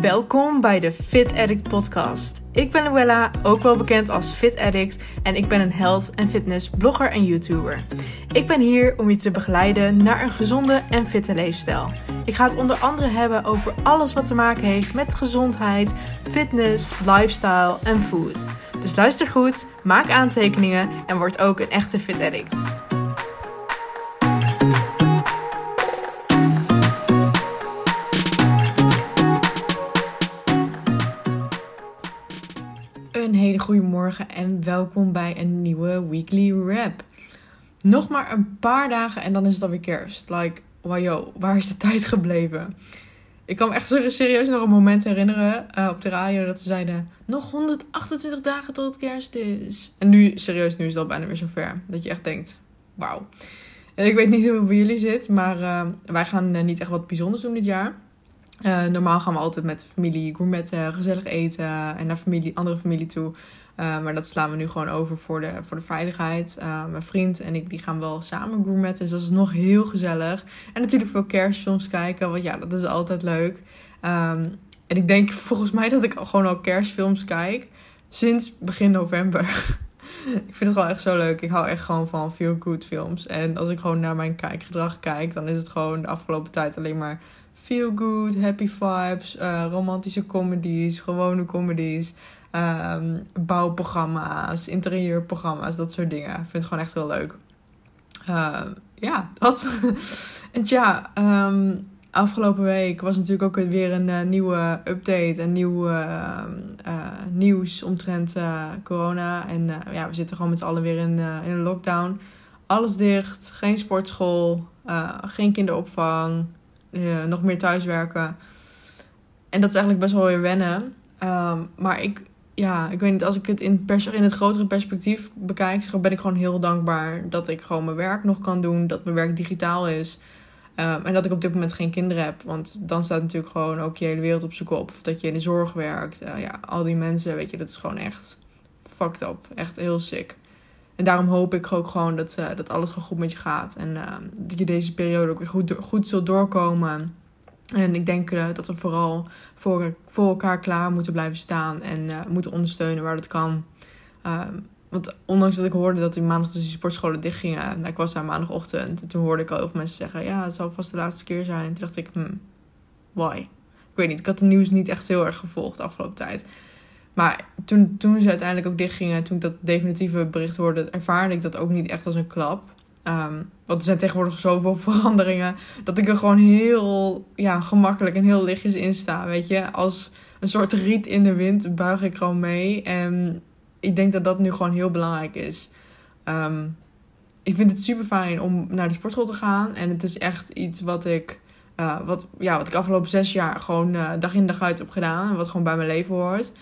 Welkom bij de Fit Addict podcast. Ik ben Luella, ook wel bekend als Fit Addict en ik ben een health en fitness blogger en YouTuber. Ik ben hier om je te begeleiden naar een gezonde en fitte leefstijl. Ik ga het onder andere hebben over alles wat te maken heeft met gezondheid, fitness, lifestyle en food. Dus luister goed, maak aantekeningen en word ook een echte Fit Addict. En welkom bij een nieuwe weekly wrap. Nog maar een paar dagen en dan is het alweer kerst. Like, wow, waar is de tijd gebleven? Ik kan me echt serieus nog een moment herinneren uh, op de radio dat ze zeiden: nog 128 dagen tot het kerst is. En nu, serieus, nu is al bijna weer zover. Dat je echt denkt: wauw. Ik weet niet hoe het bij jullie zit, maar uh, wij gaan uh, niet echt wat bijzonders doen dit jaar. Uh, normaal gaan we altijd met de familie gourmetten, gezellig eten en naar familie, andere familie toe. Uh, maar dat slaan we nu gewoon over voor de, voor de veiligheid. Uh, mijn vriend en ik die gaan wel samen gourmetten, dus dat is nog heel gezellig. En natuurlijk veel kerstfilms kijken, want ja, dat is altijd leuk. Um, en ik denk volgens mij dat ik gewoon al kerstfilms kijk sinds begin november. ik vind het gewoon echt zo leuk. Ik hou echt gewoon van feel good films. En als ik gewoon naar mijn kijkgedrag kijk, dan is het gewoon de afgelopen tijd alleen maar feel good, happy vibes, uh, romantische comedies, gewone comedies, um, bouwprogramma's, interieurprogramma's, dat soort dingen. Ik vind het gewoon echt heel leuk. Uh, ja, dat. en ja, um, afgelopen week was natuurlijk ook weer een uh, nieuwe update, een nieuw uh, nieuws omtrent corona. En ja, we zitten gewoon met z'n allen weer in, in een lockdown. Alles dicht, geen sportschool, geen kinderopvang, uh, nog meer thuiswerken. En dat is eigenlijk best wel weer wennen. Um, maar ik, ja, ik weet niet, als ik het in, pers in het grotere perspectief bekijk, ben ik gewoon heel dankbaar dat ik gewoon mijn werk nog kan doen. Dat mijn werk digitaal is. Um, en dat ik op dit moment geen kinderen heb. Want dan staat natuurlijk gewoon ook je hele wereld op zijn kop. Of dat je in de zorg werkt. Uh, ja, al die mensen, weet je, dat is gewoon echt fucked up. Echt heel sick. En daarom hoop ik ook gewoon dat, uh, dat alles goed met je gaat. En uh, dat je deze periode ook weer goed, goed zult doorkomen. En ik denk uh, dat we vooral voor, voor elkaar klaar moeten blijven staan. En moeten ondersteunen waar dat kan. Ehm, want ondanks dat ik hoorde dat in maandag dus die sportscholen dichtgingen. Nou, ik was daar maandagochtend. En toen hoorde ik al heel veel mensen zeggen... Ja, het zal vast de laatste keer zijn. En toen dacht ik... Hmm, why? Ik weet niet. Ik had het nieuws niet echt heel erg gevolgd de afgelopen tijd. Maar toen, toen ze uiteindelijk ook dichtgingen, toen ik dat definitieve bericht hoorde, ervaarde ik dat ook niet echt als een klap. Um, want er zijn tegenwoordig zoveel veranderingen dat ik er gewoon heel ja, gemakkelijk en heel lichtjes in sta. Weet je, als een soort riet in de wind buig ik gewoon mee. En ik denk dat dat nu gewoon heel belangrijk is. Um, ik vind het super fijn om naar de sportschool te gaan. En het is echt iets wat ik, uh, wat, ja, wat ik afgelopen zes jaar gewoon uh, dag in dag uit heb gedaan. En wat gewoon bij mijn leven hoort.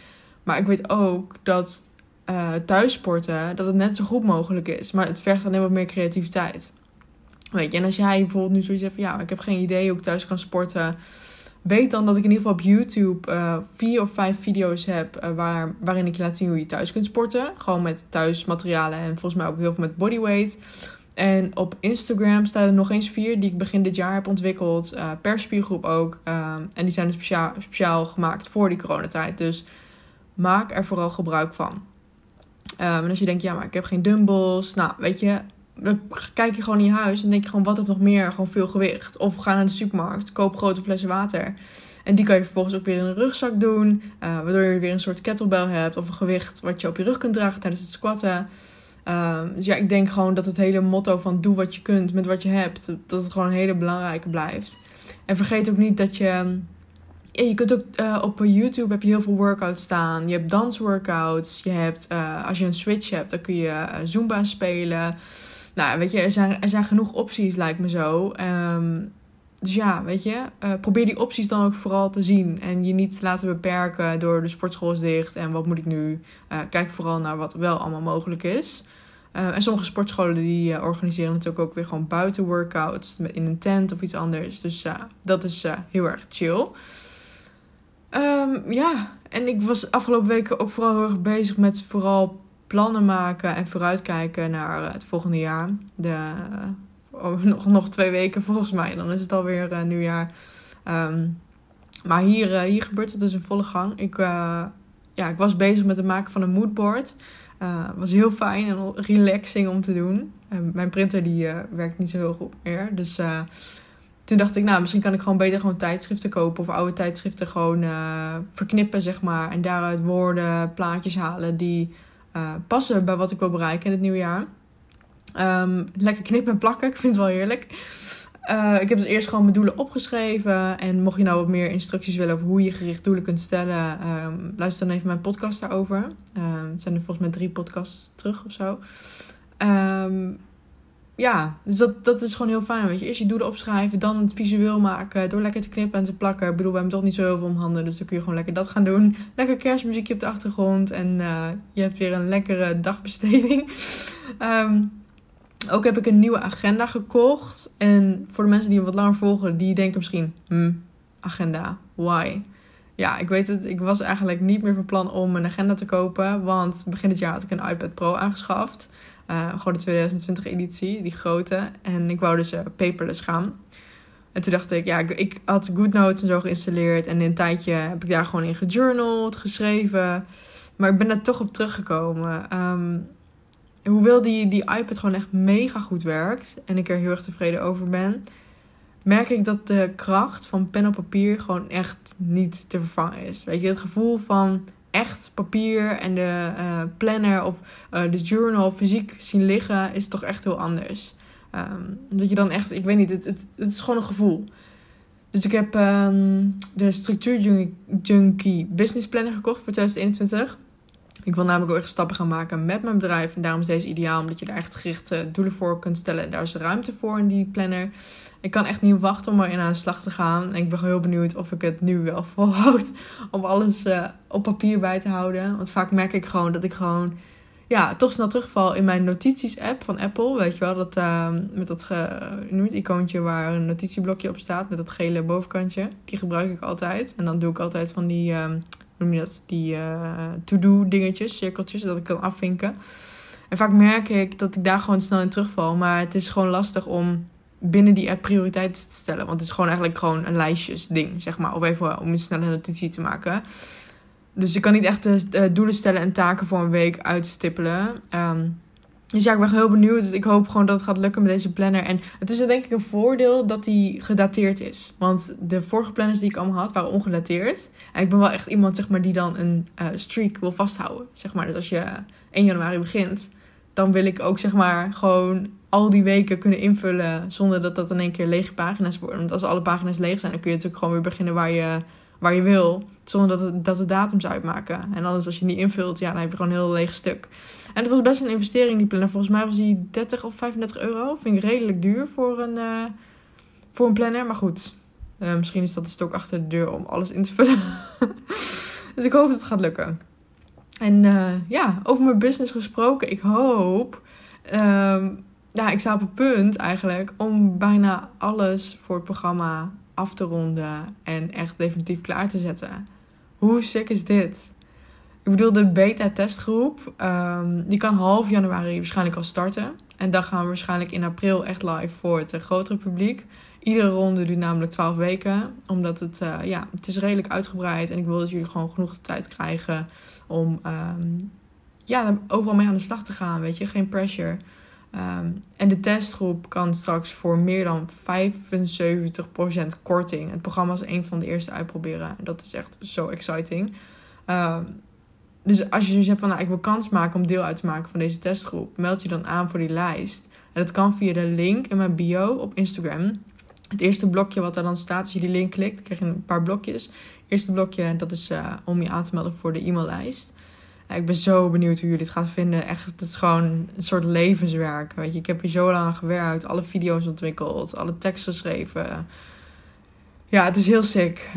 Maar ik weet ook dat uh, thuissporten, dat het net zo goed mogelijk is. Maar het vergt alleen wat meer creativiteit. Weet je, en als jij bijvoorbeeld nu zoiets hebt van... ja, ik heb geen idee hoe ik thuis kan sporten... weet dan dat ik in ieder geval op YouTube uh, vier of vijf video's heb... Uh, waar, waarin ik je laat zien hoe je thuis kunt sporten. Gewoon met thuismaterialen en volgens mij ook heel veel met bodyweight. En op Instagram staan er nog eens vier die ik begin dit jaar heb ontwikkeld. Per spiergroep ook. en die zijn dus speciaal, speciaal gemaakt voor die coronatijd. Dus maak er vooral gebruik van. Um, en als je denkt, ja, maar ik heb geen dumbbells. Nou, weet je, dan kijk je gewoon in je huis en denk je gewoon, wat heeft nog meer? Gewoon veel gewicht. Of ga naar de supermarkt, koop grote flessen water. En die kan je vervolgens ook weer in een rugzak doen. Uh, waardoor je weer een soort kettlebell hebt. Of een gewicht wat je op je rug kunt dragen tijdens het squatten. Um, dus ja, ik denk gewoon dat het hele motto van doe wat je kunt met wat je hebt. Dat het gewoon een hele belangrijke blijft. En vergeet ook niet dat je ja, je kunt ook uh, op YouTube heb je heel veel workouts staan. Je hebt dansworkouts. Je hebt, uh, als je een Switch hebt, dan kun je uh, Zumba spelen. Nou, weet je, er zijn, er zijn genoeg opties, lijkt me zo. Um, dus ja, weet je, probeer die opties dan ook vooral te zien. En je niet te laten beperken door de sportschool is dicht en wat moet ik nu. kijk vooral naar wat wel allemaal mogelijk is. en sommige sportscholen die organiseren natuurlijk ook weer gewoon buiten workouts in een tent of iets anders. Dus dat is heel erg chill. Um, ja, en ik was afgelopen weken ook vooral heel erg bezig met vooral plannen maken en vooruitkijken naar eh, het volgende jaar. De, oh, nog, nog twee weken volgens mij, dan is het alweer uh, nieuwjaar. Um, Maar hier, hier gebeurt het dus in volle gang. Ik, ja, ik was bezig met het maken van een moodboard. Het was heel fijn en relaxing om te doen. mijn printer die werkt niet zo heel goed meer. Dus toen dacht ik, nou, misschien kan ik gewoon beter gewoon tijdschriften kopen. Of oude tijdschriften gewoon uh, verknippen, zeg maar. En daaruit woorden, plaatjes halen die uh, passen bij wat ik wil bereiken in het nieuwe jaar. Um, lekker knippen en plakken, ik vind het wel heerlijk. Uh, ik heb dus eerst gewoon mijn doelen opgeschreven. En mocht je nou wat meer instructies willen over hoe je gericht doelen kunt stellen, um, luister dan even mijn podcast daarover. Um, het zijn er volgens mij drie podcasts terug of zo. Ja, dus dat, dat is gewoon heel fijn. Weet je, eerst je doelen opschrijven, dan het visueel maken. Door lekker te knippen en te plakken. Ik bedoel, we hebben toch niet zo heel veel om handen. Dus dan kun je gewoon lekker dat gaan doen. Lekker kerstmuziekje op de achtergrond. En uh, je hebt weer een lekkere dagbesteding. um, ook heb ik een nieuwe agenda gekocht. En voor de mensen die me wat langer volgen, die denken misschien... Hmm, agenda, why? Ja, ik weet het. Ik was eigenlijk niet meer van plan om een agenda te kopen. Want begin het jaar had ik een iPad Pro aangeschaft. Uh, gewoon de 2020 editie, die grote. En ik wou dus uh, paperless gaan. En toen dacht ik, ja, ik, ik had GoodNotes en zo geïnstalleerd. En in een tijdje heb ik daar gewoon in gejournald, geschreven. Maar ik ben daar toch op teruggekomen. Um, hoewel die, die iPad gewoon echt mega goed werkt. En ik er heel erg tevreden over ben. Merk ik dat de kracht van pen op papier gewoon echt niet te vervangen is. Weet je, het gevoel van echt papier en de uh, planner of uh, de journal fysiek zien liggen, is toch echt heel anders. Um, dat je dan echt, ik weet niet, het, het, is gewoon een gevoel. Dus ik heb um, de Structuur Junkie Business Planner gekocht voor 2021. Ik wil namelijk ook echt stappen gaan maken met mijn bedrijf. En daarom is deze ideaal, omdat je daar echt gerichte doelen voor kunt stellen. Daar is ruimte voor in die planner. Ik kan echt niet wachten om erin aan de slag te gaan. En ik ben heel benieuwd of ik het nu wel volhoud om alles uh, op papier bij te houden. Want vaak merk ik gewoon dat ik gewoon ja, toch snel terugval in mijn notities-app van Apple. Weet je wel, dat, uh, met dat uh, icoontje waar een notitieblokje op staat, met dat gele bovenkantje. Die gebruik ik altijd. En dan doe ik altijd van die uh, noem je dat, die uh, to-do dingetjes, cirkeltjes, dat ik kan afvinken. En vaak merk ik dat ik daar gewoon snel in terugval. Maar het is gewoon lastig om binnen die app prioriteiten te stellen. Want het is gewoon eigenlijk gewoon een lijstjes ding, zeg maar. Of even om een snelle notitie te maken. Dus ik kan niet echt de, doelen stellen en taken voor een week uitstippelen. Um, dus ja, ik ben heel benieuwd. Dus ik hoop gewoon dat het gaat lukken met deze planner. En het is denk ik een voordeel dat die gedateerd is. Want de vorige planners die ik allemaal had, waren ongedateerd. En ik ben wel echt iemand, zeg maar, die dan een uh, streak wil vasthouden. Zeg maar, dus als je 1 januari begint, dan wil ik ook, zeg maar, gewoon al die weken kunnen invullen zonder dat dat in één keer lege pagina's worden. Want als alle pagina's leeg zijn, dan kun je natuurlijk gewoon weer beginnen waar je, waar je wil. Zonder dat, het, dat de datums uitmaken. En anders als je niet invult, ja, dan heb je gewoon een heel leeg stuk. En het was best een investering, die planner. Volgens mij was die 30 of 35 euro. Vind ik redelijk duur voor een, uh, voor een planner. Maar goed, uh, misschien is dat de stok achter de deur om alles in te vullen. dus ik hoop dat het gaat lukken. En uh, ja, over mijn business gesproken. Ik hoop... Um, ja, ik sta op het punt eigenlijk om bijna alles voor het programma af te ronden en echt definitief klaar te zetten. Hoe sick is dit? Ik bedoel, de beta-testgroep, um, die kan half januari waarschijnlijk al starten. En dan gaan we waarschijnlijk in april echt live voor het grotere publiek. Iedere ronde duurt namelijk 12 weken. Omdat het, uh, ja, het is redelijk uitgebreid. En ik wil dat jullie gewoon genoeg de tijd krijgen om um, ja, overal mee aan de slag te gaan. Weet je, geen pressure. Um, en de testgroep kan straks voor meer dan 75% korting. Het programma is een van de eerste uitproberen. En dat is echt zo exciting. Um, dus als je hebt van, nou, ik wil kans maken om deel uit te maken van deze testgroep, meld je dan aan voor die lijst. En dat kan via de link in mijn bio op Instagram. Het eerste blokje wat er dan staat, als je die link klikt, krijg je een paar blokjes. Het eerste blokje, dat is uh, om je aan te melden voor de e-maillijst. Ik ben zo benieuwd hoe jullie het gaan vinden. Echt, het is gewoon een soort levenswerk. Weet je, ik heb hier zo lang aan gewerkt, alle video's ontwikkeld, alle teksten geschreven ja, het is heel sick.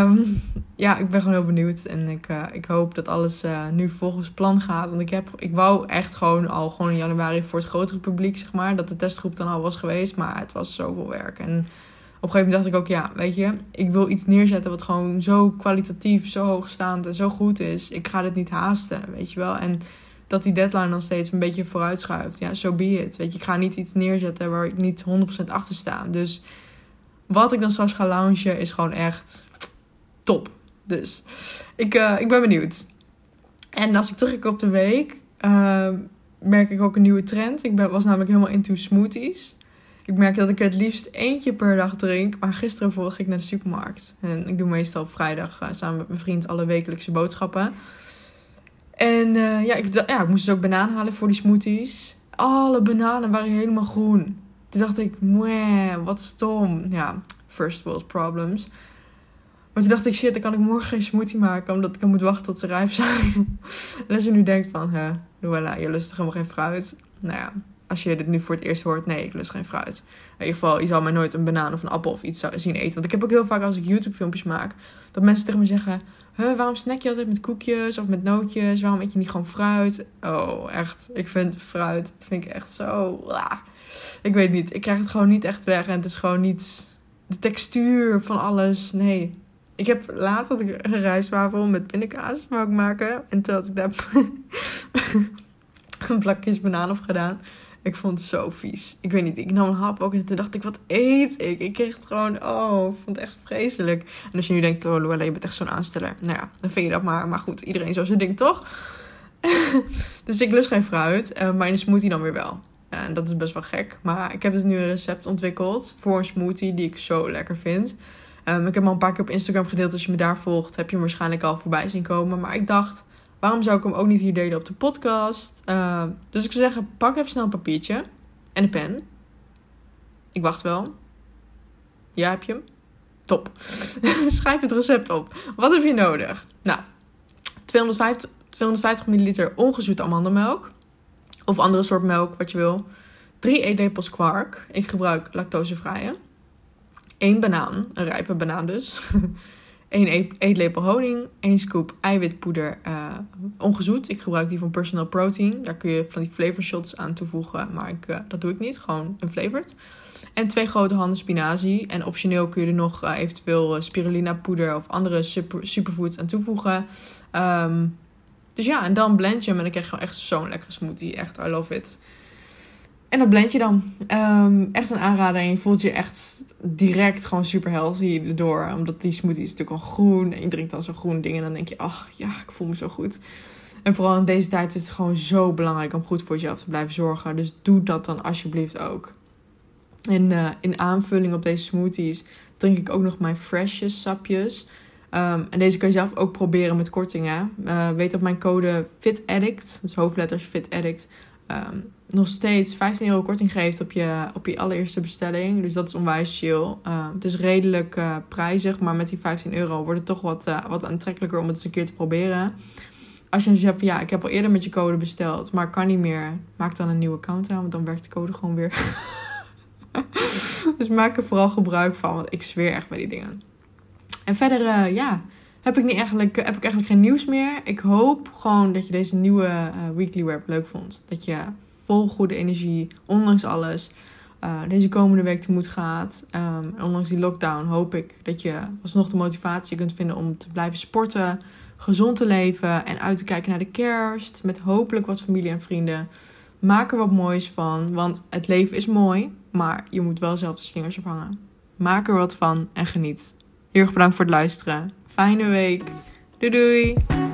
Um, ja, ik ben gewoon heel benieuwd. En ik, uh, ik hoop dat alles uh, nu volgens plan gaat. Want ik, heb, ik wou echt gewoon al gewoon in januari voor het grotere publiek, zeg maar. Dat de testgroep dan al was geweest. Maar het was zoveel werk. En een gegeven moment dacht ik ook, ja, weet je, ik wil iets neerzetten wat gewoon zo kwalitatief, zo hoogstaand en zo goed is. Ik ga dit niet haasten, weet je wel. En dat die deadline dan steeds een beetje vooruitschuift. Ja, so be it. Weet je, ik ga niet iets neerzetten waar ik niet 100% achter sta. Dus wat ik dan straks ga launchen is gewoon echt top. Dus ik, uh, ik ben benieuwd. En als ik terugkijk op de week, uh, merk ik ook een nieuwe trend. Ik ben, was namelijk helemaal into smoothies. Ik merk dat ik het liefst eentje per dag drink. Maar gisteren volg ik naar de supermarkt. En ik doe meestal op vrijdag uh, samen met mijn vriend alle wekelijkse boodschappen. En uh, ja, ik, ja, ik moest dus ook banaan halen voor die smoothies. Alle bananen waren helemaal groen. Toen dacht ik, wat stom. Ja, first world problems. Maar toen dacht ik, shit, dan kan ik morgen geen smoothie maken. Omdat ik dan moet wachten tot ze rijp zijn. en als je nu denkt van, hè, Luella, je lust toch helemaal geen fruit? Nou ja, als je dit nu voor het eerst hoort, nee, ik lust geen fruit. In ieder geval, je zal mij nooit een banaan of een appel of iets zien eten. Want ik heb ook heel vaak als ik YouTube filmpjes maak, dat mensen tegen me zeggen... Huh, waarom snack je altijd met koekjes of met nootjes? Waarom eet je niet gewoon fruit? Oh, echt. Ik vind fruit, vind ik echt zo... Ik weet niet, ik krijg het gewoon niet echt weg. En het is gewoon niet de textuur van alles. Nee, ik heb laatst had ik een rijstwafel met pindakaas wou maken. En toen had ik daar een plakjes banaan op gedaan. Ik vond het zo vies. Ik weet niet, ik nam een hap ook en toen dacht ik, wat eet ik? Ik kreeg het gewoon, oh, ik vond het echt vreselijk. En als je nu denkt, oh Luella, je bent echt zo'n aansteller. Nou ja, dan vind je dat maar. Maar goed, iedereen zo zijn ding, toch? dus ik lust geen fruit, uh, maar in een smoothie dan weer wel. En dat is best wel gek. Maar ik heb dus nu een recept ontwikkeld voor een smoothie die ik zo lekker vind. Um, ik heb al een paar keer op Instagram gedeeld. Als je me daar volgt, heb je hem waarschijnlijk al voorbij zien komen. Maar ik dacht, waarom zou ik hem ook niet hier delen op de podcast? Uh, dus ik zou zeggen, pak even snel een papiertje en een pen. Ik wacht wel. Ja, heb je hem? Top. Schrijf het recept op. Wat heb je nodig? Nou, 250, 250 milliliter ongezoete amandelmelk. Of andere soort melk, wat je wil. 3 eetlepels kwark. Ik gebruik lactosevrije één banaan, een rijpe banaan dus. 1 eetlepel honing, 1 scoop eiwitpoeder, uh, ongezoet. Ik gebruik die van Personal Protein. Daar kun je van die flavor shots aan toevoegen, maar ik, uh, dat doe ik niet. Gewoon een flavored. En twee grote handen spinazie. En optioneel kun je er nog uh, eventueel spirulina poeder of andere super, superfoods aan toevoegen. Um, dus ja, en dan blend je hem en dan krijg je gewoon echt zo'n lekkere smoothie. Echt, I love it. En dat blend je dan. Um, echt een aanrader. En je voelt je echt direct gewoon super healthy erdoor. Omdat die smoothie is natuurlijk al groen. En je drinkt dan zo'n groen ding. En dan denk je, ach ja, ik voel me zo goed. En vooral in deze tijd is het gewoon zo belangrijk om goed voor jezelf te blijven zorgen. Dus doe dat dan alsjeblieft ook. En uh, in aanvulling op deze smoothies drink ik ook nog mijn Freshest sapjes. Um, en deze kan je zelf ook proberen met kortingen. Uh, weet op mijn code FITADDICT, dus hoofdletters FITADDICT, um, nog steeds 15 euro korting geeft op je, op je allereerste bestelling. Dus dat is onwijs chill. Uh, het is redelijk uh, prijzig, maar met die 15 euro wordt het toch wat, uh, wat aantrekkelijker om het eens een keer te proberen. Als je dus hebt van ja, ik heb al eerder met je code besteld, maar kan niet meer. Maak dan een nieuwe account aan, want dan werkt de code gewoon weer. dus maak er vooral gebruik van, want ik zweer echt bij die dingen. En verder, ja, heb ik, niet eigenlijk, heb ik eigenlijk geen nieuws meer. Ik hoop gewoon dat je deze nieuwe weekly web leuk vond. Dat je vol goede energie, ondanks alles, uh, deze komende week tegemoet gaat. Um, ondanks die lockdown hoop ik dat je alsnog de motivatie kunt vinden om te blijven sporten, gezond te leven en uit te kijken naar de kerst. Met hopelijk wat familie en vrienden. Maak er wat moois van, want het leven is mooi, maar je moet wel zelf de slingers ophangen. Maak er wat van en geniet. Heel erg bedankt voor het luisteren. Fijne week. Doei doei.